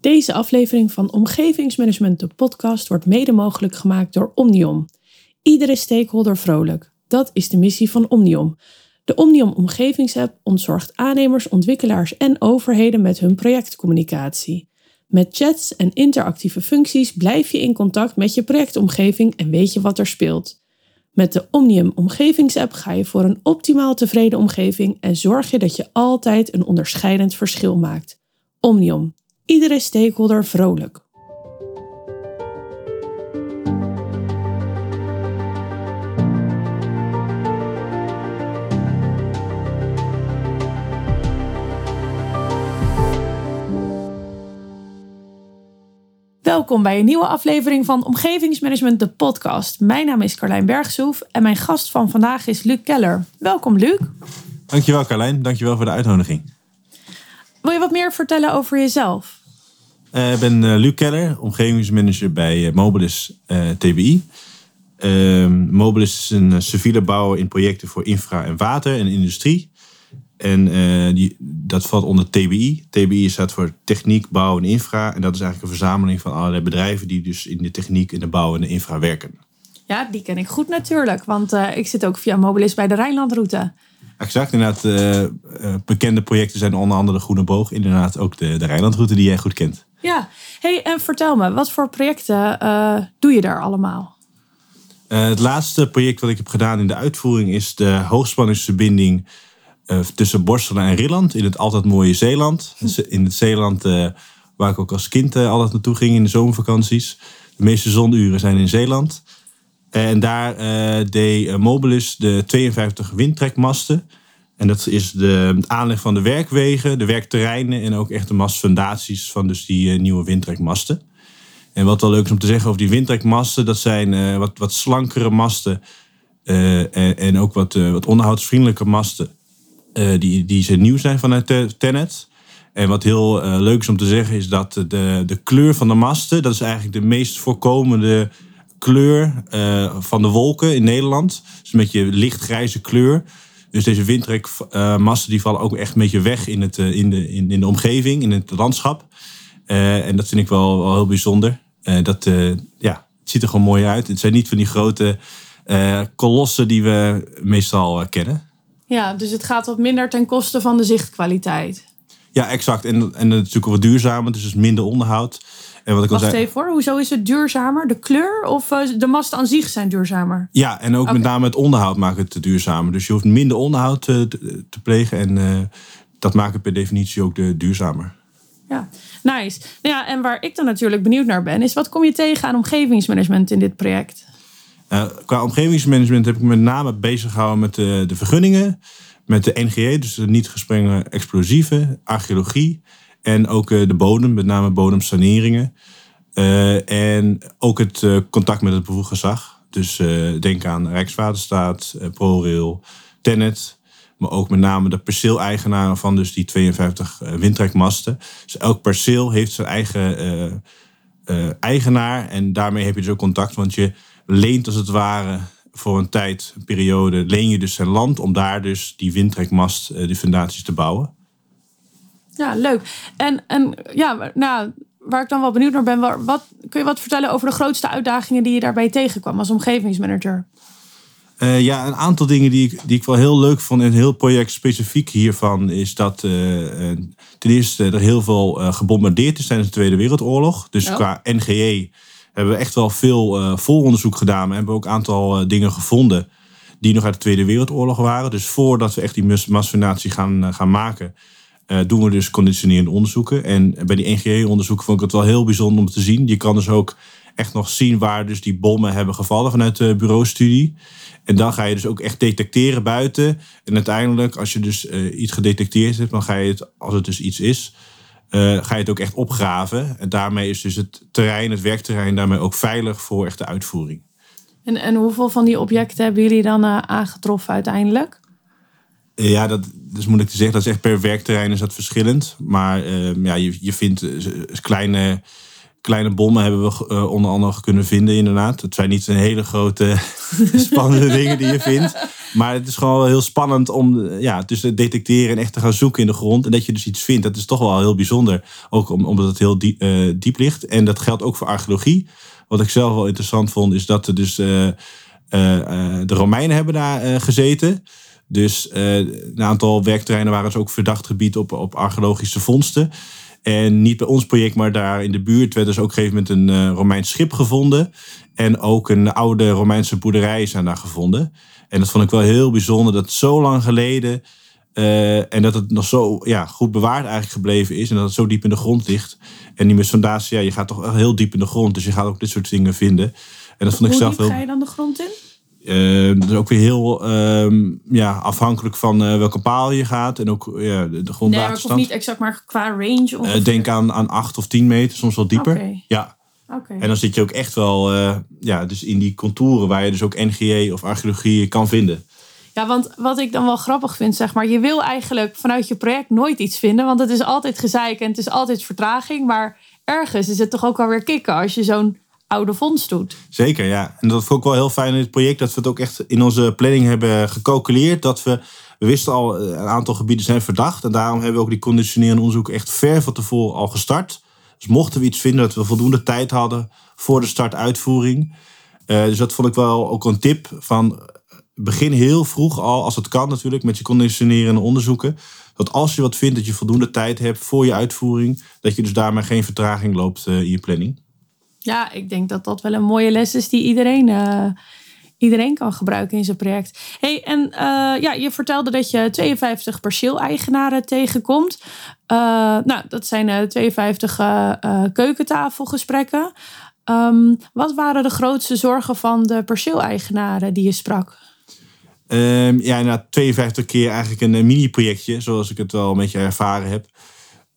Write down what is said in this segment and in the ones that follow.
Deze aflevering van Omgevingsmanagement, de podcast, wordt mede mogelijk gemaakt door Omnium. Iedere stakeholder vrolijk. Dat is de missie van Omnium. De Omnium Omgevingsapp ontzorgt aannemers, ontwikkelaars en overheden met hun projectcommunicatie. Met chats en interactieve functies blijf je in contact met je projectomgeving en weet je wat er speelt. Met de Omnium Omgevingsapp ga je voor een optimaal tevreden omgeving en zorg je dat je altijd een onderscheidend verschil maakt. Omnium. Iedere stakeholder vrolijk. Welkom bij een nieuwe aflevering van Omgevingsmanagement, de podcast. Mijn naam is Carlijn Bergsoef en mijn gast van vandaag is Luc Keller. Welkom, Luc. Dankjewel, Carlijn. Dankjewel voor de uitnodiging. Wil je wat meer vertellen over jezelf? Uh, ik ben uh, Luc Keller, omgevingsmanager bij uh, Mobilis TBI. Ehm, Mobilis is een civiele bouwer in projecten voor infra en water en industrie. En die, dat valt onder TBI. TBI staat voor Techniek, Bouw en Infra. En dat is eigenlijk een verzameling van allerlei bedrijven die dus in de techniek, in de bouw en de infra werken. Ja, die ken ik goed natuurlijk, want ik zit ook via Mobilis bij de Rijnlandroute. Exact, inderdaad. bekende projecten zijn onder andere de Groene Boog. Inderdaad ook de, de Rijnlandroute die jij goed kent. Ja, hey, en vertel me, wat voor projecten uh, doe je daar allemaal? Uh, het laatste project wat ik heb gedaan in de uitvoering is de hoogspanningsverbinding uh, tussen Borselen en Rilland in het altijd mooie Zeeland. Hm. In het Zeeland waar ik ook als kind altijd naartoe ging in de zomervakanties. De meeste zonuren zijn in Zeeland. En daar deed Mobilis de 52 windtrekmasten en dat is de aanleg van de werkwegen, de werkterreinen en ook echt de mastfundaties van dus die uh, nieuwe windtrekmasten. En wat wel leuk is om te zeggen over die windtrekmasten, dat zijn uh, wat, wat slankere masten uh, en, en, ook wat, wat onderhoudsvriendelijke masten die, die ze nieuw zijn vanuit Tenet. En wat heel leuk is om te zeggen is dat de, de kleur van de masten, dat is eigenlijk de meest voorkomende kleur van de wolken in Nederland. Dus een beetje lichtgrijze kleur. Dus deze windtrekmassen die vallen ook echt een beetje weg in, het, eh, in, de, in, in de omgeving, in het landschap. Uh, en dat vind ik wel, wel heel bijzonder. Uh, dat, uh, ja, het ziet er gewoon mooi uit. Het zijn niet van die grote kolossen die we meestal kennen. Ja, dus het gaat wat minder ten koste van de zichtkwaliteit. Ja, exact. En, en natuurlijk wat duurzamer, dus minder onderhoud. En wat ik Wacht al zei, even voor, hoezo is het duurzamer? De kleur of eh, de masten aan zich zijn duurzamer? Ja, en ook met name het onderhoud maakt het duurzamer. Dus je hoeft minder onderhoud te, te plegen en uh, dat maakt het per definitie ook de duurzamer. Ja, nice. Nou ja, en waar ik dan natuurlijk benieuwd naar ben, is wat kom je tegen aan omgevingsmanagement in dit project? Uh, qua omgevingsmanagement heb ik me met name bezig gehouden met de, de vergunningen, met de NGE, dus de niet gesprengen explosieven, archeologie en ook eh, de bodem, met name bodemsaneringen. Uh, en ook het uh, contact met het bevoegd gezag. Dus denk aan Rijkswaterstaat, ProRail, Tennet. Maar ook met name de perceeleigenaren van dus die 52 windtrekmasten. Dus elk perceel heeft zijn eigen eigenaar. En daarmee heb je dus ook contact. Want je leent als het ware voor een tijd, een periode, leen je dus zijn land om daar dus die windtrekmast, die fundaties te bouwen. Ja, leuk. En, en ja, nou, waar ik dan wel benieuwd naar ben, wat, kun je wat vertellen over de grootste uitdagingen die je daarbij tegenkwam als omgevingsmanager? Uh, ja, een aantal dingen die ik, die ik wel heel leuk vond in het heel project specifiek hiervan, is dat uh, ten eerste er heel veel gebombardeerd is tijdens de Tweede Wereldoorlog. Dus oh. qua NGE hebben we echt wel veel vooronderzoek gedaan. We hebben ook een aantal dingen gevonden die nog uit de Tweede Wereldoorlog waren. Dus voordat we echt die masvinatie gaan, gaan maken, doen we dus conditionerende onderzoeken. En bij die NGE-onderzoeken vond ik het wel heel bijzonder om te zien. Je kan dus ook echt nog zien waar dus die bommen hebben gevallen vanuit de bureaustudie. En dan ga je dus ook echt detecteren buiten. En uiteindelijk, als je dus uh, iets gedetecteerd hebt, dan ga je het, als het dus iets is, uh, ga je het ook echt opgraven. En daarmee is dus het terrein, het werkterrein, daarmee ook veilig voor echt de uitvoering. En, en hoeveel van die objecten hebben jullie dan aangetroffen uiteindelijk? Ja, dat is moeilijk te zeggen. Dat is echt per werkterrein is dat verschillend. Maar uh, ja, je, je vindt eh, kleine kleine bommen hebben we uh, onder andere kunnen vinden, inderdaad. Het zijn niet een hele grote, spannende dingen die je vindt. Maar het is gewoon wel heel spannend om ja, dus te detecteren en echt te gaan zoeken in de grond. En dat je dus iets vindt, dat is toch wel heel bijzonder. Ook omdat het heel diep, uh, diep ligt. En dat geldt ook voor archeologie. Wat ik zelf wel interessant vond, is dat er dus, de Romeinen hebben daar gezeten. Dus een aantal werkterreinen waren dus ook verdacht gebied op, op archeologische vondsten. En niet bij ons project, maar daar in de buurt werd dus ook op een gegeven moment een uh, Romeins schip gevonden. En ook een oude Romeinse boerderij zijn daar gevonden. En dat vond ik wel heel bijzonder, dat zo lang geleden... Uh, en dat het nog zo ja, goed bewaard eigenlijk gebleven is. En dat het zo diep in de grond ligt. En die Mesondacia, ja, je gaat toch heel diep in de grond. Dus je gaat ook dit soort dingen vinden. En dat vond ik zelf wel... ga je dan de grond in? Uh, dat is ook weer heel uh, ja, afhankelijk van uh, welke paal je gaat. En ook ja, de, de grondwaterstand. Nee, niet exact, maar qua range ongeveer. denk aan, aan 8 of 10 meter, soms wel dieper. Okay. Ja. Okay. En dan zit je ook echt wel ja, dus in die contouren waar je dus ook NGE of archeologie kan vinden. Ja, want wat ik dan wel grappig vind, zeg maar, je wil eigenlijk vanuit je project nooit iets vinden, want het is altijd gezeik en het is altijd vertraging. Maar ergens is het toch ook alweer kicken als je zo'n oude vondst doet. Zeker, ja. En dat vond ik wel heel fijn in het project, dat we het ook echt in onze planning hebben gecalculeerd. Dat we, we wisten al, eh, een aantal gebieden zijn verdacht. En daarom hebben we ook die conditionerende onderzoek echt ver van tevoren al gestart. Dus mochten we iets vinden dat we voldoende tijd hadden voor de start-uitvoering. Uh, dus dat vond ik wel ook een tip van begin heel vroeg al, als het kan natuurlijk, met je conditionerende onderzoeken. Dat als je wat vindt, dat je voldoende tijd hebt voor je uitvoering. Dat je dus daarmee geen vertraging loopt in je planning. Ja, ik denk dat dat wel een mooie les is die iedereen, uh, iedereen kan gebruiken in zijn project. Hey, en uh, ja, je vertelde dat je 52 perceeleigenaren tegenkomt. Uh, nou, dat zijn 52 keukentafelgesprekken. Um, wat waren de grootste zorgen van de perceeleigenaren die je sprak? Um, ja, na 52 keer eigenlijk een mini-projectje, zoals ik het wel een beetje ervaren heb.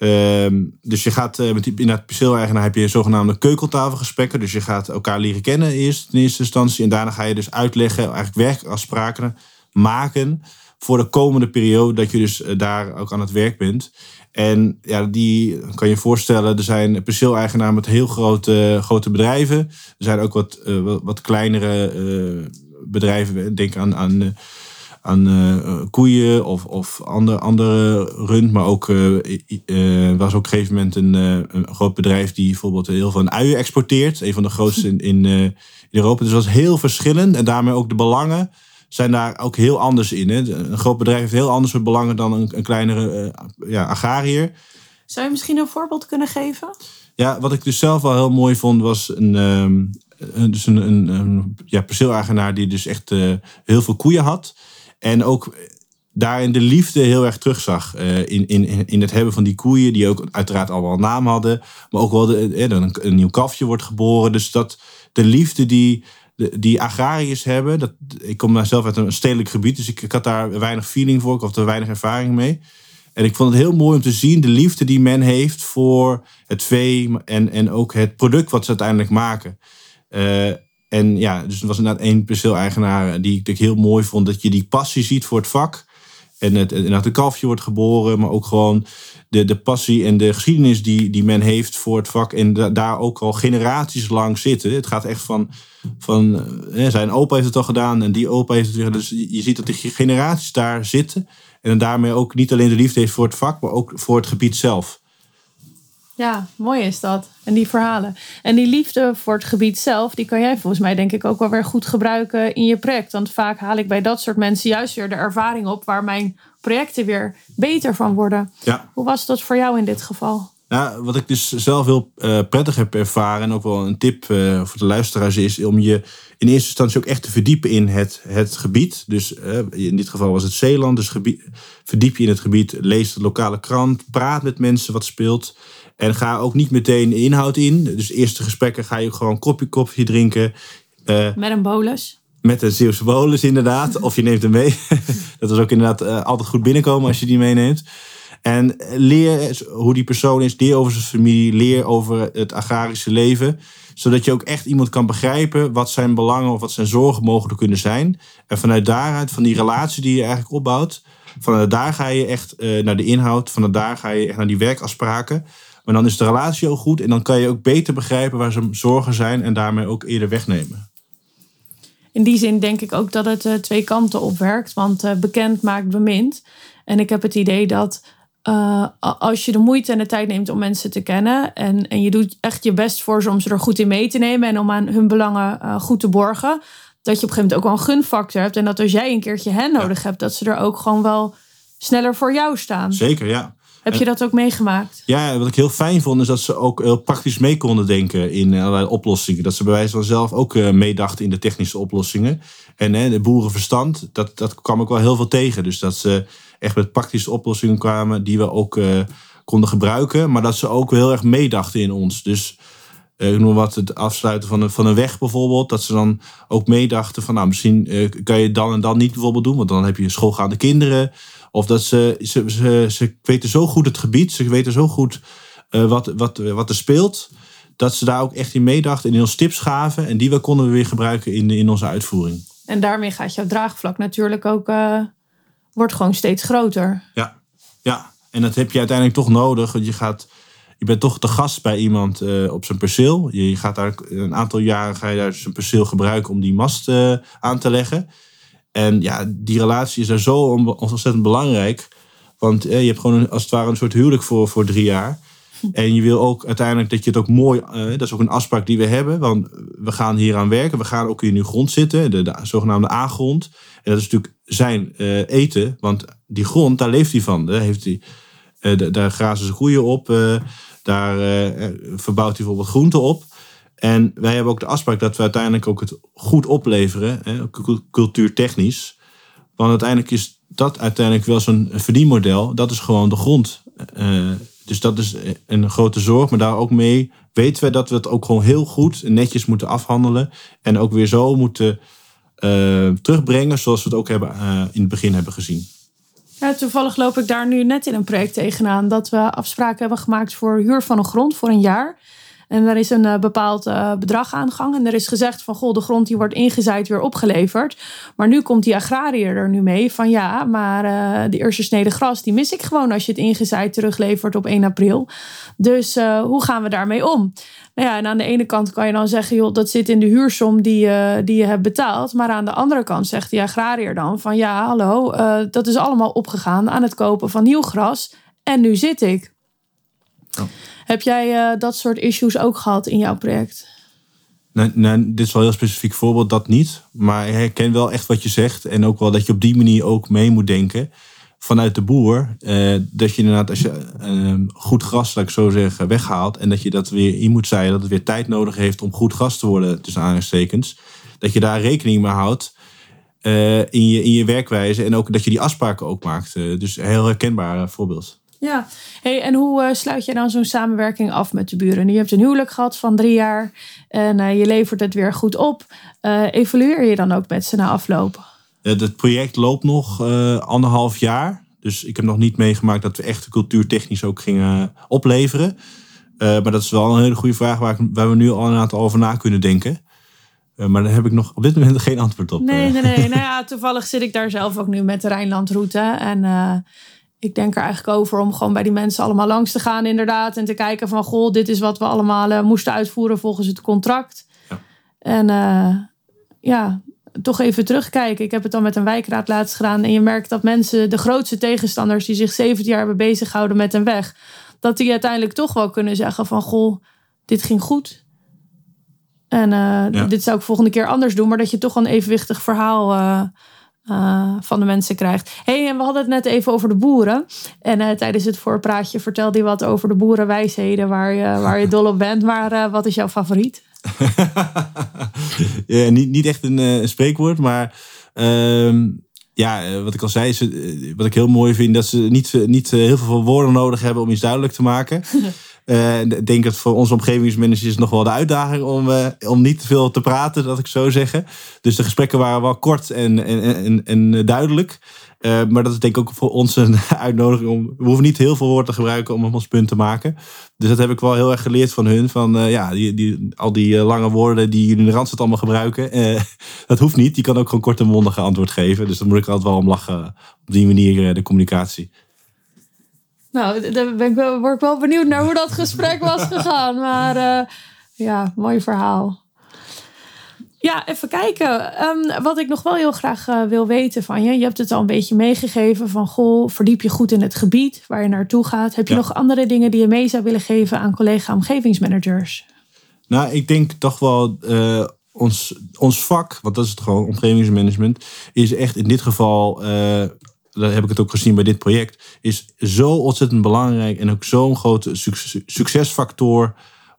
Um, dus je gaat uh, met die, in het perceeleigenaar heb je zogenaamde keukeltafelgesprekken. Dus je gaat elkaar leren kennen eerst in eerste instantie. En daarna ga je dus uitleggen, eigenlijk werkafspraken maken voor de komende periode dat je dus uh, daar ook aan het werk bent. En ja, die kan je voorstellen, er zijn perceeleigenaren met heel grote, grote bedrijven. Er zijn ook wat, wat, wat, kleinere bedrijven. Denk aan, aan aan uh, koeien of, of andere, andere rund. Maar ook uh, was ook op een gegeven moment een, een groot bedrijf die bijvoorbeeld heel veel uien exporteert. Een van de grootste in, in, in Europa. Dus dat is heel verschillend. En daarmee ook de belangen zijn daar ook heel anders in. Hè. Een groot bedrijf heeft heel andere belangen dan een, een kleinere ja, agrariër. Zou je misschien een voorbeeld kunnen geven? Ja, wat ik dus zelf wel heel mooi vond was een, um, dus een, een, een ja, perceeleigenaar die dus echt uh, heel veel koeien had. En ook daarin de liefde heel erg terugzag. Uh, in, in, in het hebben van die koeien, die ook uiteraard allemaal naam hadden. Maar ook wel de, eh, een, een nieuw kalfje wordt geboren. Dus dat de liefde die, die agrariërs hebben. Dat, ik kom zelf uit een stedelijk gebied, dus ik, had daar weinig feeling voor. Ik had er weinig ervaring mee. En ik vond het heel mooi om te zien de liefde die men heeft voor het vee en, en ook het product wat ze uiteindelijk maken. En ja, dus er was inderdaad één perceel-eigenaar die ik heel mooi vond. Dat je die passie ziet voor het vak. En het, inderdaad een kalfje wordt geboren, maar ook gewoon de, de passie en de geschiedenis die, die men heeft voor het vak. En daar ook al generaties lang zitten. Het gaat echt van, van hè, zijn opa heeft het al gedaan en die opa heeft het weer. Dus je ziet dat de generaties daar zitten. En daarmee ook niet alleen de liefde heeft voor het vak, maar ook voor het gebied zelf. Ja, mooi is dat. En die verhalen. En die liefde voor het gebied zelf, die kan jij volgens mij denk ik ook wel weer goed gebruiken in je project. Want vaak haal ik bij dat soort mensen juist weer de ervaring op waar mijn projecten weer beter van worden. Ja. Hoe was dat voor jou in dit geval? Nou, wat ik dus zelf heel uh, prettig heb ervaren en ook wel een tip uh, voor de luisteraars is om je in eerste instantie ook echt te verdiepen in het, het gebied. Dus uh, in dit geval was het Zeeland. Dus gebied, verdiep je in het gebied, lees de lokale krant, praat met mensen wat speelt. En ga ook niet meteen inhoud in. Dus eerste gesprekken ga je gewoon kopje koffie drinken. Uh, met een bolus. Met een Zeeuwse bolus inderdaad. of je neemt hem mee. dat is ook inderdaad uh, altijd goed binnenkomen als je die meeneemt. En leer hoe die persoon is. Leer over zijn familie. Leer over het agrarische leven. Zodat je ook echt iemand kan begrijpen wat zijn belangen of wat zijn zorgen mogelijk kunnen zijn. En vanuit daaruit, van die relatie die je eigenlijk opbouwt. Vanuit daar ga je echt uh, naar de inhoud. Vanuit daar ga je echt naar die werkafspraken. Maar dan is de relatie ook goed en dan kan je ook beter begrijpen waar ze zorgen zijn en daarmee ook eerder wegnemen. In die zin denk ik ook dat het uh, twee kanten op werkt, want uh, bekend maakt bemind. En ik heb het idee dat uh, als je de moeite en de tijd neemt om mensen te kennen en, en je doet echt je best voor ze om ze er goed in mee te nemen en om aan hun belangen goed te borgen, dat je op een gegeven moment ook wel een gunfactor hebt. En dat als jij een keertje hen nodig hebt, dat ze er ook gewoon wel sneller voor jou staan. Zeker, ja. Heb je dat ook meegemaakt? Ja, wat ik heel fijn vond is dat ze ook heel praktisch mee konden denken in allerlei oplossingen. Dat ze bij wijze van zelf ook uh, meedachten in de technische oplossingen. En hè, de boerenverstand, dat, dat kwam ook wel heel veel tegen. Dus dat ze echt met praktische oplossingen kwamen die we ook uh, konden gebruiken. Maar dat ze ook heel erg meedachten in ons. Dus uh, noem wat het afsluiten van een, van een weg bijvoorbeeld. Dat ze dan ook meedachten van nou misschien uh, kan je dan en dan niet bijvoorbeeld doen. Want dan heb je schoolgaande kinderen. Of dat ze, ze, ze, ze weten zo goed het gebied. Ze weten zo goed uh, wat, wat, wat er speelt. Dat ze daar ook echt in meedachten en in ons tips gaven. En die we konden we weer gebruiken in, in onze uitvoering. En daarmee gaat jouw draagvlak natuurlijk ook... wordt gewoon steeds groter. Ja, ja. En dat heb je uiteindelijk toch nodig. Want je gaat je bent toch te gast bij iemand uh, op zijn perceel. Je, je, gaat daar een aantal jaren ga je daar zijn perceel gebruiken om die mast uh, aan te leggen. En ja, die relatie is daar zo ontzettend belangrijk. Want uh, je hebt gewoon een, als het ware een soort huwelijk voor, voor drie jaar. En je wil ook uiteindelijk dat je het ook mooi, dat is ook een afspraak die we hebben. Want we gaan hier aan werken. We gaan ook in uw grond zitten, de, de zogenaamde A-grond. En dat is natuurlijk zijn eten. Want die grond, daar leeft hij van. Daar, heeft hij, daar grazen ze groeien op. Daar verbouwt hij bijvoorbeeld groenten op. En wij hebben ook de afspraak dat we uiteindelijk ook het goed opleveren, hè, cultuurtechnisch. Want uiteindelijk is dat uiteindelijk wel zo'n verdienmodel. Dat is gewoon de grond. Uh, dus dat is een grote zorg. Maar daar ook mee weten we dat we het ook gewoon heel goed en netjes moeten afhandelen. En ook weer zo moeten uh, terugbrengen zoals we het ook hebben, in het begin hebben gezien. Ja, toevallig loop ik daar nu net in een project tegenaan dat we afspraken hebben gemaakt voor huur van een grond voor een jaar. En er is een uh, bepaald uh, bedrag aan. En er is gezegd van, goh, de grond die wordt ingezaaid weer opgeleverd. Maar nu komt die agrariër er nu mee van, ja, maar uh, de eerste snede gras, die mis ik gewoon als je het ingezaaid teruglevert op 1 april. Dus hoe gaan we daarmee om? Nou ja, en aan de ene kant kan je dan zeggen, joh, dat zit in de huursom die, uh, die je hebt betaald. Maar aan de andere kant zegt die agrariër dan van, ja, hallo, dat is allemaal opgegaan aan het kopen van nieuw gras. En nu zit ik. Oh. Heb jij uh, dat soort issues ook gehad in jouw project? Nee, nee, dit is wel een heel specifiek voorbeeld, dat niet. Maar ik herken wel echt wat je zegt. En ook wel dat je op die manier ook mee moet denken vanuit de boer. Uh, dat je inderdaad, als je uh, goed gras, laat ik zo zeggen, weghaalt. En dat je dat weer in moet zijn, dat het weer tijd nodig heeft om goed gras te worden, tussen aanhalingstekens. Dat je daar rekening mee houdt uh, in, je, in je werkwijze. En ook dat je die afspraken ook maakt. dus een heel herkenbaar voorbeeld. Ja, hey, en hoe sluit je dan zo'n samenwerking af met de buren? Je hebt een huwelijk gehad van drie jaar en je levert het weer goed op. evalueer je dan ook met ze na afloop? Het project loopt nog uh, anderhalf jaar. Dus ik heb nog niet meegemaakt dat we echt cultuurtechnisch ook gingen opleveren. Uh, maar dat is wel een hele goede vraag waar, waar, we nu al een aantal over na kunnen denken. Uh, maar daar heb ik nog op dit moment geen antwoord op. Nee, nee, nee. nou ja, toevallig zit ik daar zelf ook nu met de Rijnlandroute. En ik denk er eigenlijk over om gewoon bij die mensen allemaal langs te gaan inderdaad. En te kijken van, goh, dit is wat we allemaal moesten uitvoeren volgens het contract. Ja. En ja, toch even terugkijken. Ik heb het dan met een wijkraad laatst gedaan. En je merkt dat mensen, de grootste tegenstanders die zich 17 jaar hebben bezig gehouden met een weg, dat die uiteindelijk toch wel kunnen zeggen van goh, dit ging goed. En uh, dit zou ik volgende keer anders doen, maar dat je toch een evenwichtig verhaal uh, uh, van de mensen krijgt. hey, en we hadden het net even over de boeren. En tijdens het voorpraatje vertelde je wat over de boerenwijsheden waar je, waar je dol op bent. Maar wat is jouw favoriet? ja, niet, niet echt een, spreekwoord, maar uh, ja, eh, wat ik al zei, is, wat ik heel mooi vind, dat ze niet, niet heel veel woorden nodig hebben om iets duidelijk te maken. ik denk dat voor onze omgevingsmanagers nog wel de uitdaging om, om niet te veel te praten, dat ik zo zeggen. Dus de gesprekken waren wel kort en, en, en, en duidelijk. Uh, maar dat is denk ik ook voor ons een uitnodiging om. We hoeven niet heel veel woorden te gebruiken om ons punt te maken. Dus dat heb ik wel heel erg geleerd van hun. Van ja, die, die, al die lange woorden die jullie in de randstad allemaal gebruiken. dat hoeft niet. Je kan ook gewoon kort en mondige antwoord geven. Dus dan moet ik altijd wel om lachen. Op die manier de communicatie. Nou, daar ben ik wel, word ik wel benieuwd naar hoe dat gesprek was gegaan. Maar uh, ja, mooi verhaal. Ja, even kijken. Um, wat ik nog wel heel graag uh, wil weten van je. Je hebt het al een beetje meegegeven van... Goh, verdiep je goed in het gebied waar je naartoe gaat. Heb je nog andere dingen die je mee zou willen geven aan collega-omgevingsmanagers? Nou, ik denk toch wel... Uh, ons, ons vak, want dat is het gewoon, omgevingsmanagement... is echt in dit geval... Daar heb ik het ook gezien bij dit project... is zo ontzettend belangrijk... en ook zo'n grote succesfactor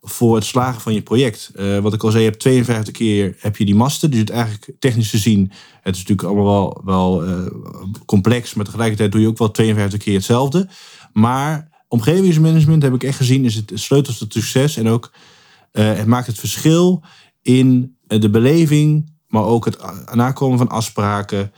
voor het slagen van je project. Uh, wat ik al zei, je hebt 52 keer heb je die masten. Dus het eigenlijk technisch gezien, het is natuurlijk allemaal wel, wel uh, complex, maar tegelijkertijd doe je ook wel 52 keer hetzelfde. Maar omgevingsmanagement heb ik echt gezien, is het sleutel tot succes. En ook uh, het maakt het verschil in de beleving, maar ook het nakomen van afspraken.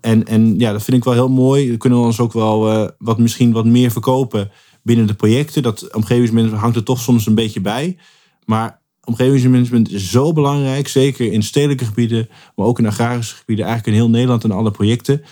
En, en ja, dat vind ik wel heel mooi. Dan kunnen we ons ook wel wat, misschien wat meer verkopen binnen de projecten. Dat omgevingsmanagement hangt er toch soms een beetje bij. Maar omgevingsmanagement is zo belangrijk, zeker in stedelijke gebieden, maar ook in agrarische gebieden, eigenlijk in heel Nederland en alle projecten.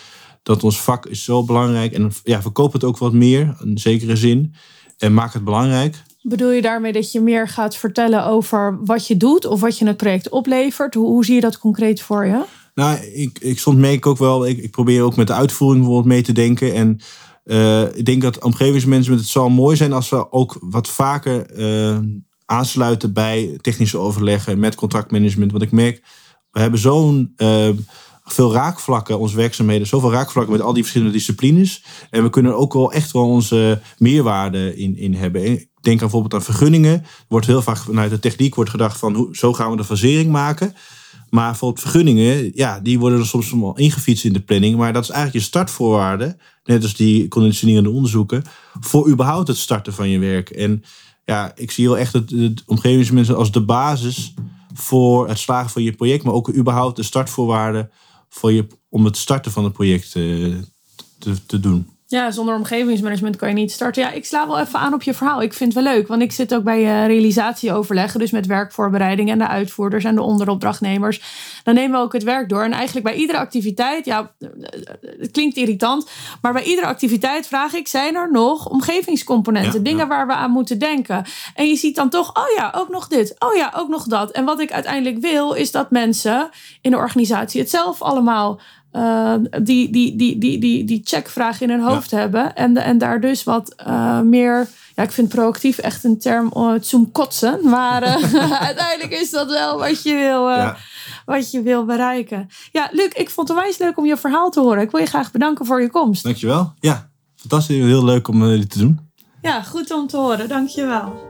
Dat ons vak is zo belangrijk. En ja, verkoop het ook wat meer, in zekere zin. En maak het belangrijk. Bedoel je daarmee dat je meer gaat vertellen over wat je doet of wat je het project oplevert? Hoe, hoe zie je dat concreet voor je? Nou, ik, ik soms merk ook wel, ik, probeer ook met de uitvoering bijvoorbeeld mee te denken. En uh, ik denk dat omgevingsmanagement, het zal mooi zijn als we ook wat vaker uh, aansluiten bij technische overleggen met contractmanagement. Want ik merk, we hebben zo'n uh, veel raakvlakken, onze werkzaamheden, zoveel raakvlakken met al die verschillende disciplines. En we kunnen ook wel echt wel onze meerwaarde in, in hebben. Ik denk bijvoorbeeld aan vergunningen. Er wordt heel vaak vanuit de techniek wordt gedacht van hoe, zo gaan we de fasering maken. Maar bijvoorbeeld vergunningen, ja, die worden er soms wel ingefietst in de planning. Maar dat is eigenlijk je startvoorwaarde, net als die conditionerende onderzoeken, voor überhaupt het starten van je werk. En ja, ik zie wel echt het, het omgevingsmensen als de basis voor het slagen van je project, maar ook überhaupt de startvoorwaarden voor je, om het starten van het project eh, te doen. Ja, zonder omgevingsmanagement kan je niet starten. Ja, ik sla wel even aan op je verhaal. Ik vind het wel leuk, want ik zit ook bij uh, realisatieoverleggen. Dus met werkvoorbereiding en de uitvoerders en de onderopdrachtnemers. Dan nemen we ook het werk door. En eigenlijk bij iedere activiteit, ja, het klinkt irritant. Maar bij iedere activiteit vraag ik, zijn er nog omgevingscomponenten? dingen waar we aan moeten denken. En je ziet dan toch, oh ja, ook nog dit. Oh ja, ook nog dat. En wat ik uiteindelijk wil, is dat mensen in de organisatie het zelf allemaal uh, die, die, die, die, die, die checkvraag in hun hoofd hebben. En, en daar dus wat uh, meer. Ja, ik vind proactief echt een term om het zoom kotsen. Maar uiteindelijk is dat wel wat je wil. Ja. Wat je wil bereiken. Ja, Luc, ik vond het wijs leuk om je verhaal te horen. Ik wil je graag bedanken voor je komst. Dankjewel. Ja, fantastisch. Heel leuk om dit te doen. Ja, goed om te horen. Dankjewel.